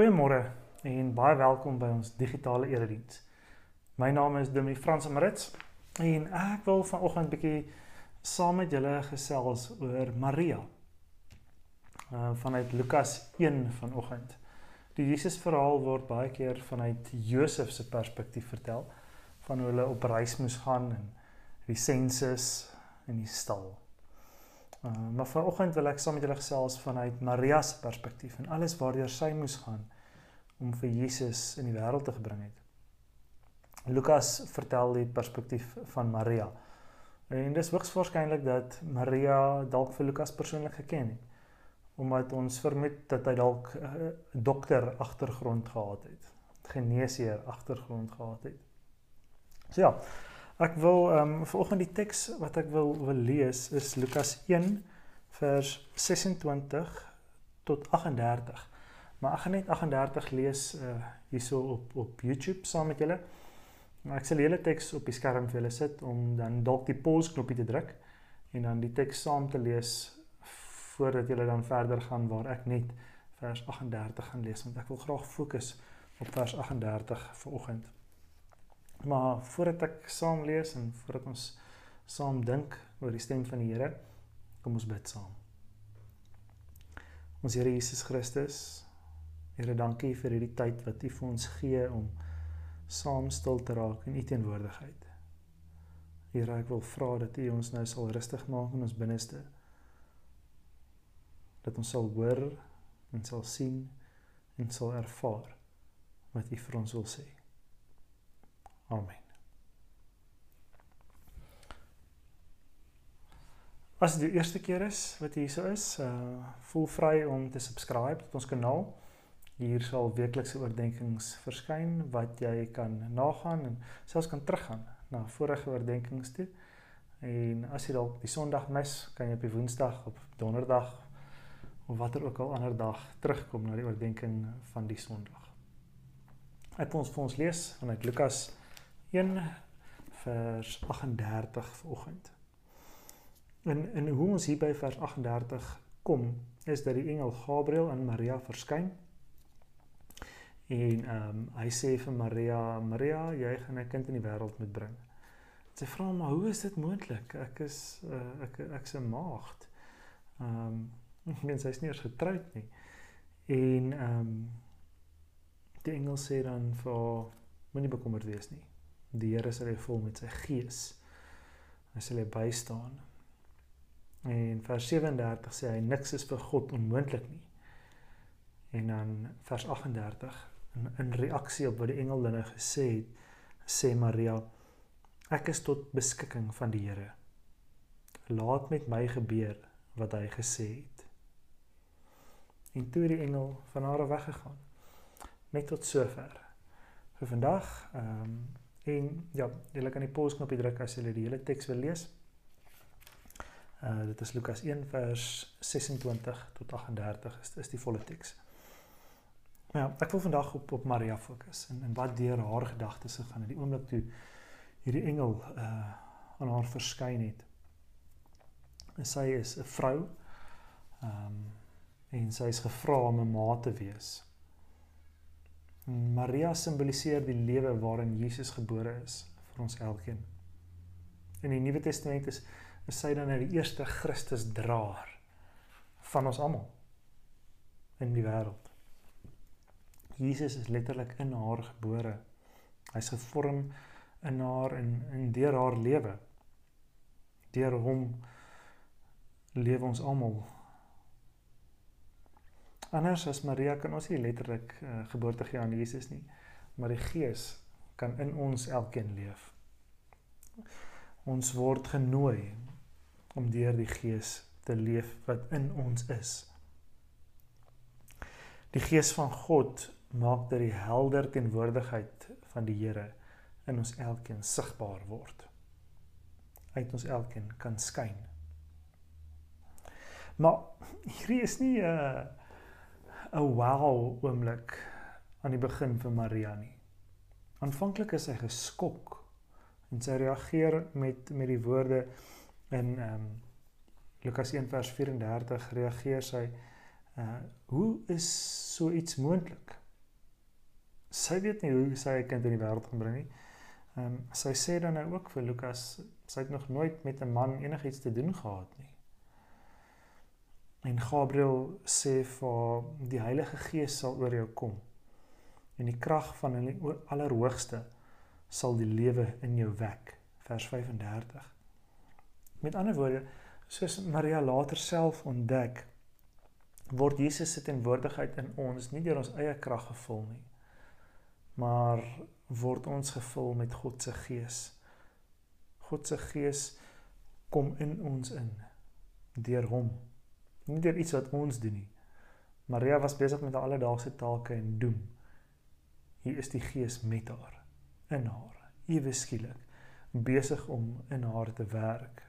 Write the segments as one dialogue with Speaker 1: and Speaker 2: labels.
Speaker 1: Goeiemôre en baie welkom by ons digitale erediens. My naam is Dimi Frans Marits en ek wil vanoggend bietjie saam met julle gesels oor Maria. Uh vanuit Lukas 1 vanoggend. Die Jesus verhaal word baie keer vanuit Josef se perspektief vertel van hoe hulle op reis moes gaan en die sensus in die stal. Uh, maar vanoggend wil ek saam met julle gesels vanuit Maria se perspektief en alles waardeur sy moes gaan om vir Jesus in die wêreld te gebring het. Lukas vertel die perspektief van Maria. En dis hoogs waarskynlik dat Maria dalk vir Lukas persoonlik geken het omdat ons vermoed dat hy dalk 'n uh, dokter agtergrond gehad het, geneesheer agtergrond gehad het. So ja, Ek wil ehm um, vanoggend die teks wat ek wil wil lees is Lukas 1 vers 26 tot 38. Maar ek gaan net 38 lees uh hierso op op YouTube saam met julle. Maar ek sal die hele teks op die skerm vir julle sit om dan dalk die pause knoppie te druk en dan die teks saam te lees voordat julle dan verder gaan waar ek net vers 38 gaan lees want ek wil graag fokus op vers 38 vanoggend. Maar voordat ek saam lees en voordat ons saam dink oor die stem van die Here, kom ons bid saam. Ons Here Jesus Christus, Here, dankie vir hierdie tyd wat U vir ons gee om saam stil te raak in U teenwoordigheid. Here, ek wil vra dat U ons nou sal rustig maak in ons binneste. Dat ons sal hoor en sal sien en sal ervaar wat U vir ons wil sê. Amen. As dit die eerste keer is wat jy hier is, uh voel vry om te subscribe tot ons kanaal. Hier sal weeklikse oordeenkings verskyn wat jy kan nagaan en selfs kan teruggaan na vorige oordeenkings toe. En as jy dalk die Sondag mis, kan jy op die Woensdag op Donderdag of watter ook al ander dag terugkom na die oordeenking van die Sondag. Ek wil ons vir ons lees vanuit Lukas 1 vers 38 vanoggend. En en hoe ons hier by vers 38 kom, is dat die engel Gabriël aan Maria verskyn. En ehm um, hy sê vir Maria, Maria, jy gaan 'n kind in die wêreld moet bring. Sy vra maar, hoe is dit moontlik? Ek is uh, ek ek's 'n maagd. Ehm um, mens hy's nie eens getroud nie. En ehm um, die engel sê dan vir moenie bekommerd wees nie. Die Here sal jou vul met sy gees. Hy sal jou bystaan. En vers 37 sê hy niks is vir God onmoontlik nie. En dan vers 38 in, in reaksie op wat die engel hulle gesê het, sê Maria ek is tot beskikking van die Here. Laat met my gebeur wat hy gesê het. En toe die engel van haar weggegaan. Net tot sover. Vir vandag, ehm um, En ja, julle kan die pause knoppie druk as julle die hele teks wil lees. Uh dit is Lukas 1 vers 26 tot 38 is is die volle teks. Ja, ek wil vandag op op Maria fokus en en wat deur haar gedagtes gegaan het die oomblik toe hierdie engel uh aan haar verskyn het. En sy is 'n vrou. Ehm um, en sy is gevra om 'n ma te wees. Maria simboliseer die lewe waarin Jesus gebore is vir ons elkeen. In die Nuwe Testament is, is sy dan die eerste Christus draer van ons almal in die wêreld. Jesus is letterlik in haar gebore. Hy's gevorm in haar en in deur haar lewe. Deur hom lewe ons almal Anders as Maria kan ons nie letterlik uh, geboorte gee aan Jesus nie, maar die Gees kan in ons elkeen leef. Ons word genooi om deur die Gees te leef wat in ons is. Die Gees van God maak dat die helder teenwoordigheid van die Here in ons elkeen sigbaar word. Uit ons elkeen kan skyn. Maar hierdie is nie 'n uh, 'n wow oomblik aan die begin vir Maria nie. Aanvanklik is sy geskok en sy reageer met met die woorde in ehm um, Lukas 1 vers 34 reageer sy uh hoe is so iets moontlik? Sy weet nie hoe sy 'n kind in die wêreld gaan bring nie. Ehm um, sy sê dan nou ook vir Lukas, sy het nog nooit met 'n man enigiets te doen gehad nie. En Gabriël sê vir die Heilige Gees sal oor jou kom. En die krag van die Allerhoogste sal die lewe in jou wek. Vers 35. Met ander woorde, soos Maria later self ontdek, word Jesus se teenwoordigheid in ons nie deur ons eie krag gevul nie, maar word ons gevul met God se Gees. God se Gees kom in ons in deur hom nie deur iets wat ons doen nie. Maria was besig met haar alledaagse take en doen. Hier is die Gees met haar, in haar, ewe skielik besig om in haar te werk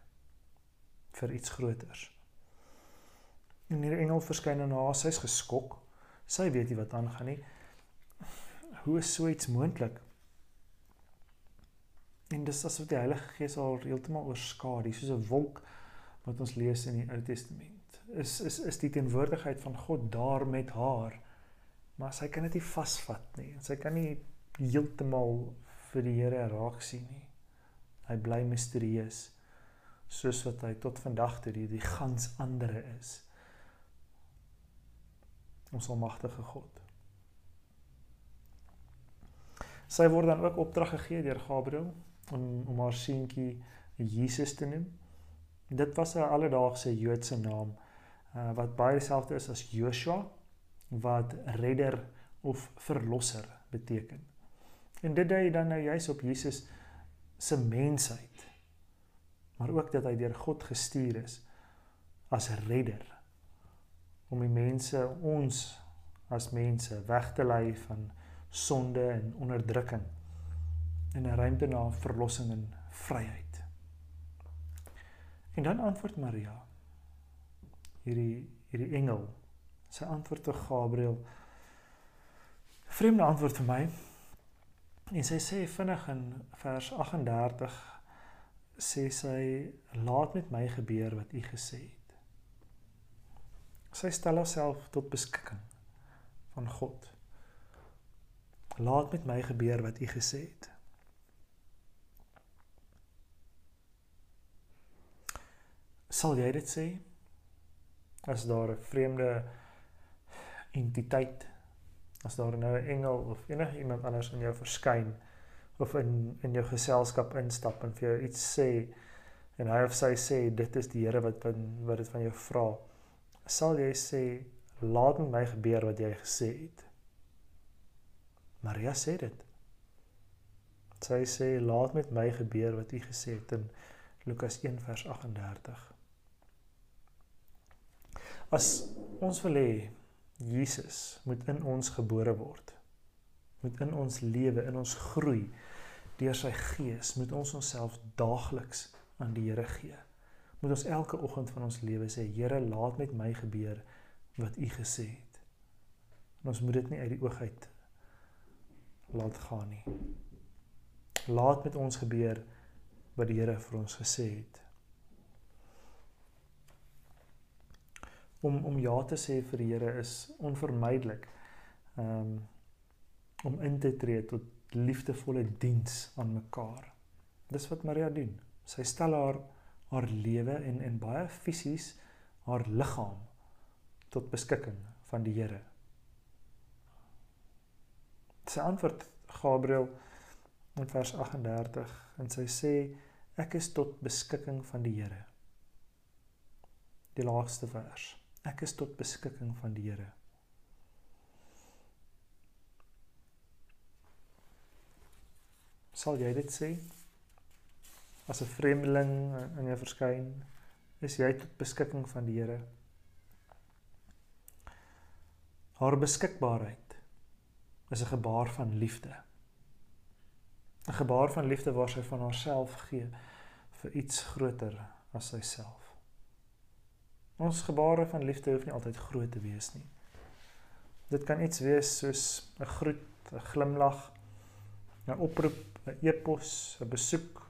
Speaker 1: vir iets groters. En hierdie engel verskyn en haar, sy's geskok. Sy weet nie wat aangaan nie. Hoe is so iets moontlik? En dis asof die Heilige Gees haar heeltemal oorskadu, soos 'n wolk wat ons lees in die Ou Testament is is is die teenwoordigheid van God daar met haar. Maar sy kan dit nie vasvat nie. Sy kan nie heeltemal vir die Here raak sien nie. Hy bly misterieus soos wat hy tot vandag toe die, die gans andere is. Ons almagtige God. Sy word dan ook opdrag gegee deur Gabriël om om haar seentjie Jesus te noem. Dit was 'n alledaagse Joodse naam uh, wat baie dieselfde is as Joshua wat redder of verlosser beteken. En dit dui dan nou juis op Jesus se mensheid. Maar ook dat hy deur God gestuur is as redder om die mense ons as mense weg te lei van sonde en onderdrukking en 'n ruimte na verlossing en vryheid. En dan antwoord Maria. Hierdie hierdie engel sy antwoord te Gabriël. Vreemde antwoord vir my. En sy sê vinnig in vers 38 sê sy laat met my gebeur wat u gesê het. Sy stel haarself tot beskikking van God laat met my gebeur wat u gesê het. Sal jy dit sê? As daar 'n vreemde entiteit as daar nou 'n engel of enige iemand anders in jou verskyn of in in jou geselskap instap en vir jou iets sê en hy of sy sê dit is die Here wat wat dit van jou vra sal jy sê laat met my gebeur wat jy gesê het Maria sê dit sy sê laat met my gebeur wat u gesê het in Lukas 1 vers 38 As ons wil hê Jesus moet in ons gebore word. Moet in ons lewe, in ons groei deur sy gees, moet ons onsself daagliks aan die Here gee. Moet ons elke oggend van ons lewe sê, Here, laat met my gebeur wat U gesê het. En ons moet dit nie uit die oog uit laat gaan nie. Laat met ons gebeur wat die Here vir ons gesê het. om om ja te sê vir die Here is onvermydelik. Ehm um, om in te tree tot liefdevolle diens aan mekaar. Dis wat Maria doen. Sy stel haar haar lewe en en baie fisies haar liggaam tot beskikking van die Here. Sy antwoord Gabriël in vers 38 en sy sê ek is tot beskikking van die Here. Die laaste vers. Ek is tot beskikking van die Here. Sal jy dit sê? As 'n vreemdeling in jou verskyn, is jy tot beskikking van die Here. Haar beskikbaarheid is 'n gebaar van liefde. 'n Gebaar van liefde waar sy van haarself gee vir iets groter as syself. Ons gebare van liefde hoef nie altyd groot te wees nie. Dit kan iets wees soos 'n groet, 'n glimlag, 'n oproep, 'n e-pos, 'n besoek,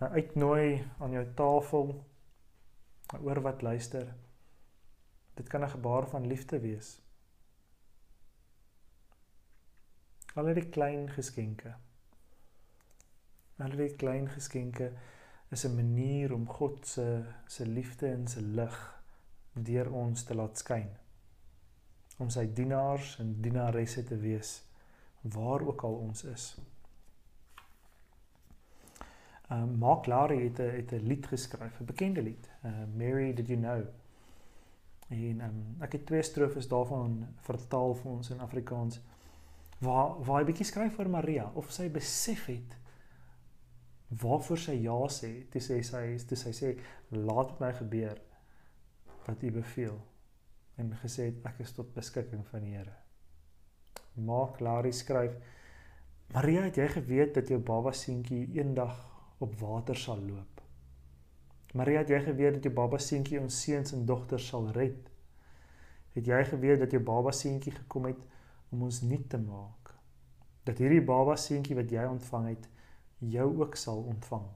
Speaker 1: 'n uitnooi aan jou tafel, 'n oor wat luister. Dit kan 'n gebaar van liefde wees. Al die klein geskenke. Al die klein geskenke is 'n manier om God se se liefde en se lig deur ons te laat skyn. Om sy dienaars en dienaresse te wees waar ook al ons is. Ehm um, Mark Laurie het 'n het 'n lied geskryf, 'n bekende lied, uh, Mary did you know? En um, ek het twee strofes daarvan vertaal vir ons in Afrikaans waar waar hy bietjie skryf oor Maria of sy besef het waarvoor sy ja sê toe sê sy toe sy sê laat met my gebeur wat u beveel en gesê het ek is tot beskikking van die Here. Maak Larry skryf Maria het jy geweet dat jou baba seentjie eendag op water sal loop. Maria het jy geweet dat jou baba seentjie ons seuns en dogters sal red. Het jy geweet dat jou baba seentjie gekom het om ons nuut te maak? Dat hierdie baba seentjie wat jy ontvang het jou ook sal ontvang.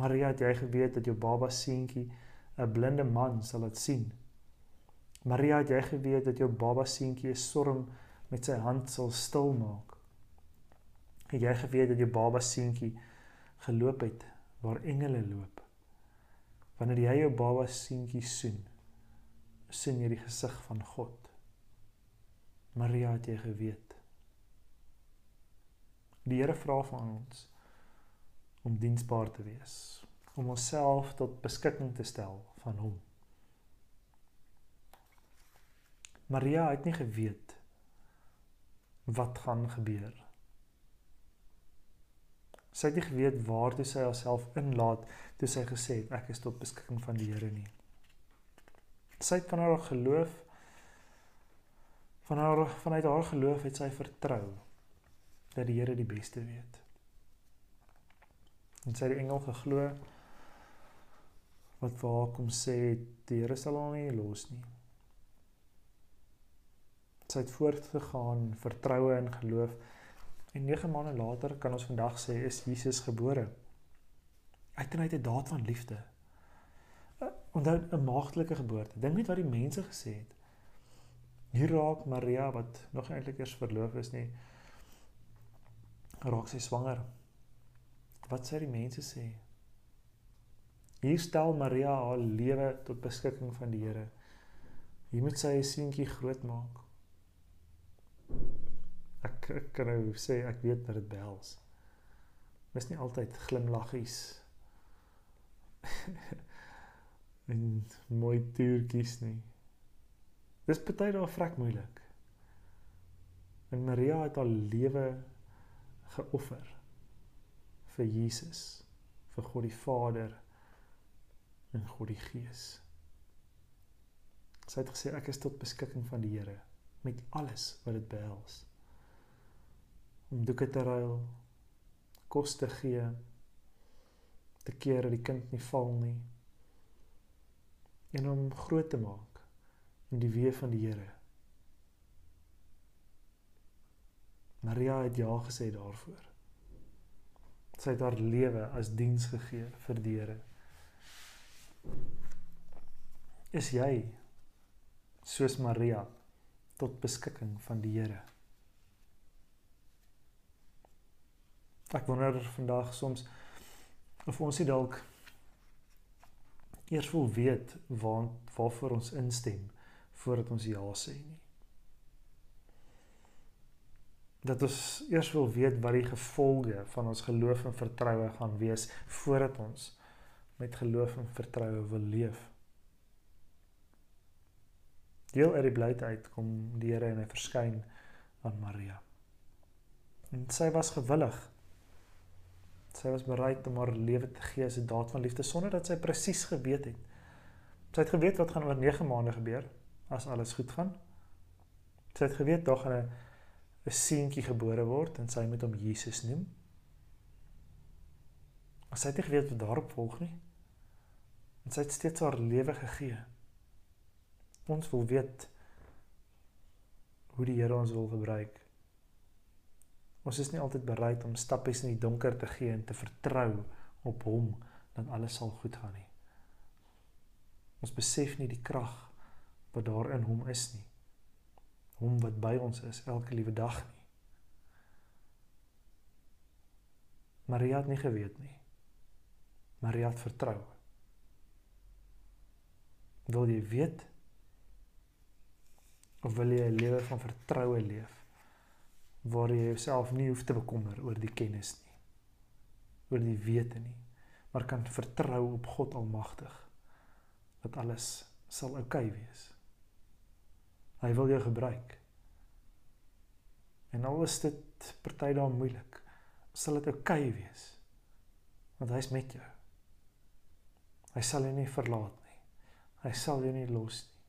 Speaker 1: Maria, het jy geweet dat jou baba seentjie 'n blinde man sal laat sien? Maria, het jy geweet dat jou baba seentjie 'n storm met sy hand sal stil maak? Het jy geweet dat jou baba seentjie geloop het waar engele loop? Wanneer jy jou baba seentjie soen, sien jy die gesig van God. Maria, het jy geweet? Die Here vra van ons om diensbaar te wees, om onsself tot beskikking te stel van hom. Maria het nie geweet wat gaan gebeur. Sy het nie geweet waartoe sy haarself inlaat toe sy gesê het ek is tot beskikking van die Here nie. Sy het van haar geloof van haar vanuit haar geloof het sy vertrou dat die Here die beste weet. En sy het die engel geglo wat vir haar kom sê die Here sal haar nie los nie. Sy het voortgegaan vertroue en geloof en 9 maande later kan ons vandag sê is Jesus gebore. Uit en uit 'n daad van liefde. Onthou 'n maagtelike geboorte. Dink net wat die mense gesê het. Hier raak Maria wat nog eintlik eers verloof is nie raak sy swanger. Wat sê die mense sê? Hier stel Maria haar lewe tot beskikking van die Here. Hier moet sy 'n seentjie grootmaak. Ek, ek kan nou sê ek weet dat dit behels. Dis nie altyd glimlaggies. en mooi tuurtjies nie. Dis baie daar vrek moeilik. En Maria het haar lewe geoffer vir Jesus, vir God die Vader en God die Gees. Sy het gesê ek is tot beskikking van die Here met alles wat dit behels. Om doeke te ruil, kos te gee, te keer dat die kind nie val nie en om groot te maak in die weë van die Here. Maria het ja gesê daarvoor. Sy het haar lewe as diens gegee vir die Here. Is jy soos Maria tot beskikking van die Here? Ek wonder vandag soms of ons nie dalk eers wil weet waar waarvoor ons instem voordat ons ja sê nie dat ons eers wil weet wat die gevolge van ons geloof en vertroue gaan wees voordat ons met geloof en vertroue wil leef. Deel uit die blyheid uit kom die Here en hy verskyn aan Maria. En sy was gewillig. Sy was bereid om haar lewe te gee as 'n daad van liefde sonder dat sy presies geweet het. Sy het geweet wat gaan oor 9 maande gebeur as alles goed gaan. Sy het geweet daar gaan 'n 'n seentjie gebore word en sy moet hom Jesus noem. Maar sy het nie geweet wat daarop volg nie. En sy het steeds haar lewe gegee. Ons wil weet hoe die Here ons wil gebruik. Ons is nie altyd bereid om stappies in die donker te gee en te vertrou op hom dat alles sal goed gaan nie. Ons besef nie die krag wat daar in hom is nie hom wat by ons is elke liewe dag nie. Maria het nie geweet nie. Maria het vertrou. Wil jy weet of wil jy 'n lewe van vertroue leef waar jy jouself nie hoef te bekommer oor die kennis nie, oor die wete nie, maar kan vertrou op God Almagtig dat alles sal oukei okay wees. Hy wil jou gebruik. En al is dit party daar moeilik, sal dit oukei okay wees. Want hy's met jou. Hy sal jou nie verlaat nie. Hy sal jou nie los nie.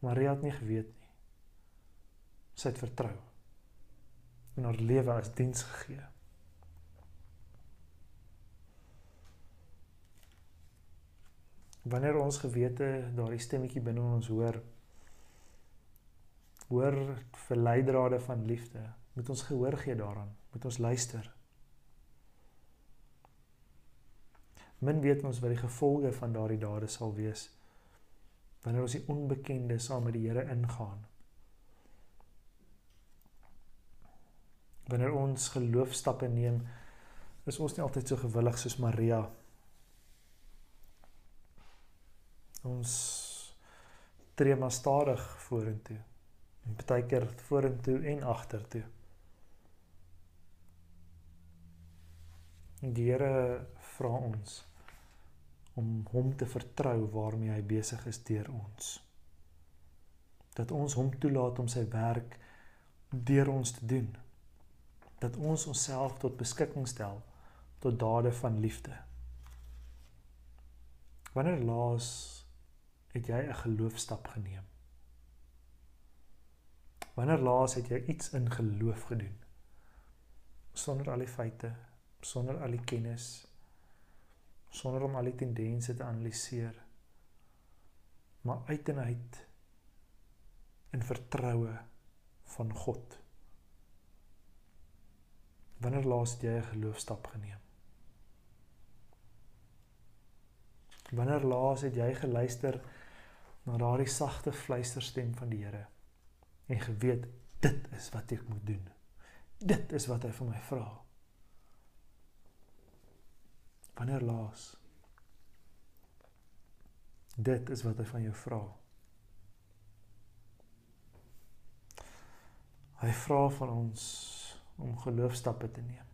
Speaker 1: Maria het nie geweet nie. Sy het vertrou. En haar lewe as diens gegee. Wanneer ons gewete daardie stemmetjie binne ons hoor, hoor verleidrade van liefde, moet ons gehoor gee daaraan, moet ons luister. Min weet ons wat die gevolge van daardie dade sal wees wanneer ons die onbekende saam met die Here ingaan. Wanneer ons geloofstappe neem, is ons nie altyd so gewillig soos Maria. Ons tree maar stadig vorentoe. En baie keer vorentoe en agtertoe. Die Here vra ons om hom te vertrou waarmee hy besig is deur ons. Dat ons hom toelaat om sy werk deur ons te doen. Dat ons onsself tot beskikking stel tot dade van liefde. Wanneer laas het jy 'n geloofstap geneem? Wanneer laas het jy iets in geloof gedoen? Sonder al die feite, sonder al die kennis, sonder om al die tendense te analiseer maar uit en uit in vertroue van God. Wanneer laas het jy 'n geloofstap geneem? Wanneer laas het jy geluister na daardie sagte fluisterstem van die Here en geweet dit is wat ek moet doen? Dit is wat hy van my vra. Wanneer laas? Dit is wat hy van jou vra. Hy vra van ons om geloofstappe te neem.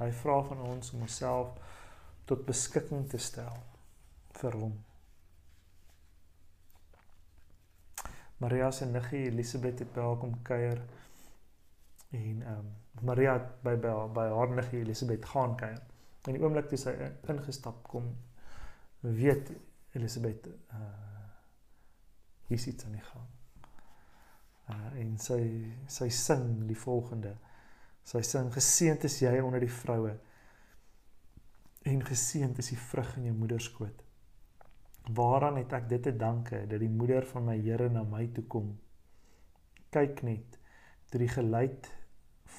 Speaker 1: Hy vra van ons om onsself tot beskikking te stel vir hom. Maria se niggie Elisabeth het by haar kom kuier en ehm um, Maria het by by, by haar niggie Elisabeth gaan kuier. En die oomblik toe sy ingestap kom, weet Elisabeth uh hier's iets aan die gang. Uh en sy sy sing die volgende. Sy sing geseënd is jy onder die vroue en geseënd is die vrug in jou moeder skoot. Waaraan het ek dit te danke dat die moeder van my Here na my toe kom? Kyk net, deur die geluid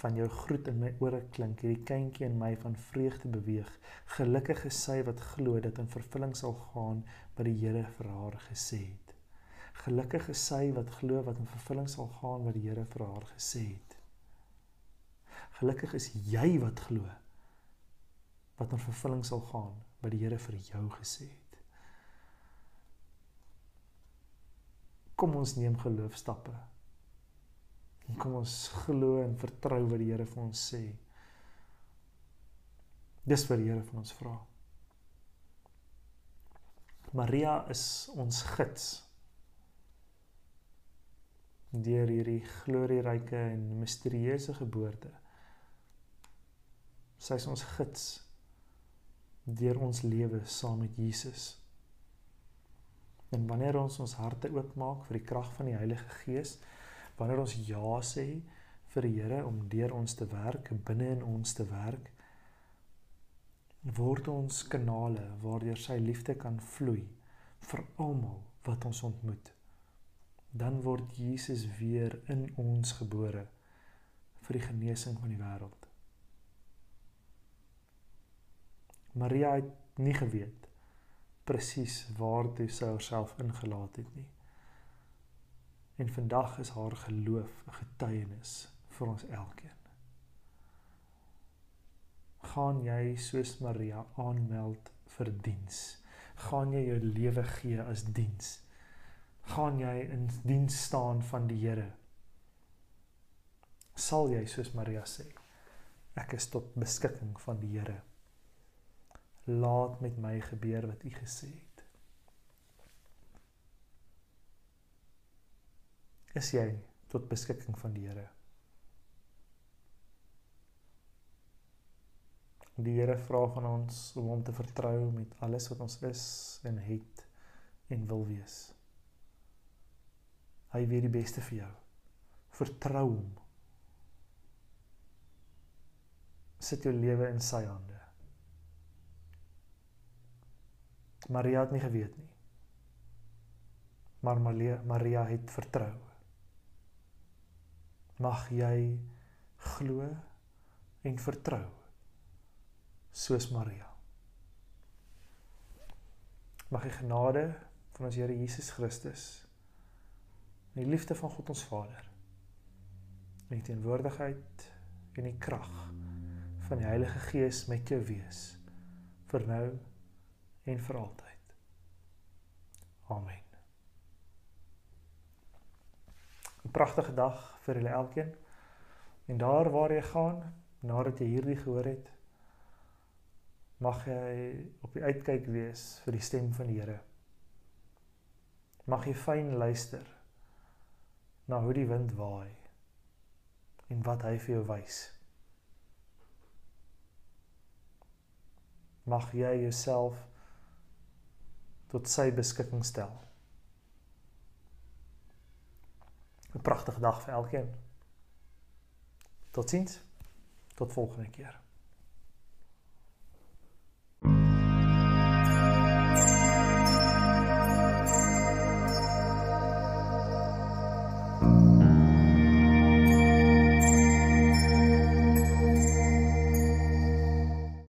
Speaker 1: van jou groet in my ore klink, hierdie kindjie in my van vreugde beweeg. Gelukkig is sy wat glo dat in vervulling sal gaan wat die Here vir haar gesê het. Gelukkig is sy wat glo wat in vervulling sal gaan wat die Here vir haar gesê het. Gelukkig is jy wat glo wat in vervulling sal gaan wat die Here vir jou gesê het. Kom ons neem geloofstappe En kom ons glo en vertrou wat die Here vir ons sê. Dis wat die Here van ons vra. Maria is ons gids. Deur hierdie glorieryke en misterieuse geboorte. Sy is ons gids deur ons lewe saam met Jesus. En wanneer ons ons harte oopmaak vir die krag van die Heilige Gees, wanneer ons ja sê vir die Here om deur ons te werk, binne in ons te werk, word ons kanale waardeur sy liefde kan vloei vir almal wat ons ontmoet. Dan word Jesus weer in ons gebore vir die genesing van die wêreld. Maria het nie geweet presies waar toe sy haarself ingelaat het nie. En vandag is haar geloof 'n getuienis vir ons elkeen. Gaan jy soos Maria aanmeld vir diens? Gaan jy jou lewe gee as diens? Gaan jy in diens staan van die Here? Sal jy soos Maria sê, ek is tot beskikking van die Here. Laat met my gebeur wat u gesê het. Is jy tot beskikking van die Here? Die Here vra van ons om hom te vertrou met alles wat ons is en het en wil wees. Hy weet die beste vir jou. Vertrou hom. Sit jou lewe in sy hande. Maria het nie geweet nie. Maar Maria, het vertrou. Mag jy glo en vertrou soos Maria. Mag die genade van ons Here Jesus Christus en die liefde van God ons Vader en die teenwoordigheid en die krag van die Heilige Gees met jou wees vir nou en vir altyd. Amen. 'n Pragtige dag vir julle elkeen. En daar waar jy gaan, nadat jy hierdie gehoor het, mag jy op die uitkyk wees vir die stem van die Here. Mag jy fyn luister na hoe die wind waai en wat hy vir jou wys. Mag jy jouself tot sy beskikking stel. 'n Pragtige dag vir elkeen. Totsiens. Tot volgende keer.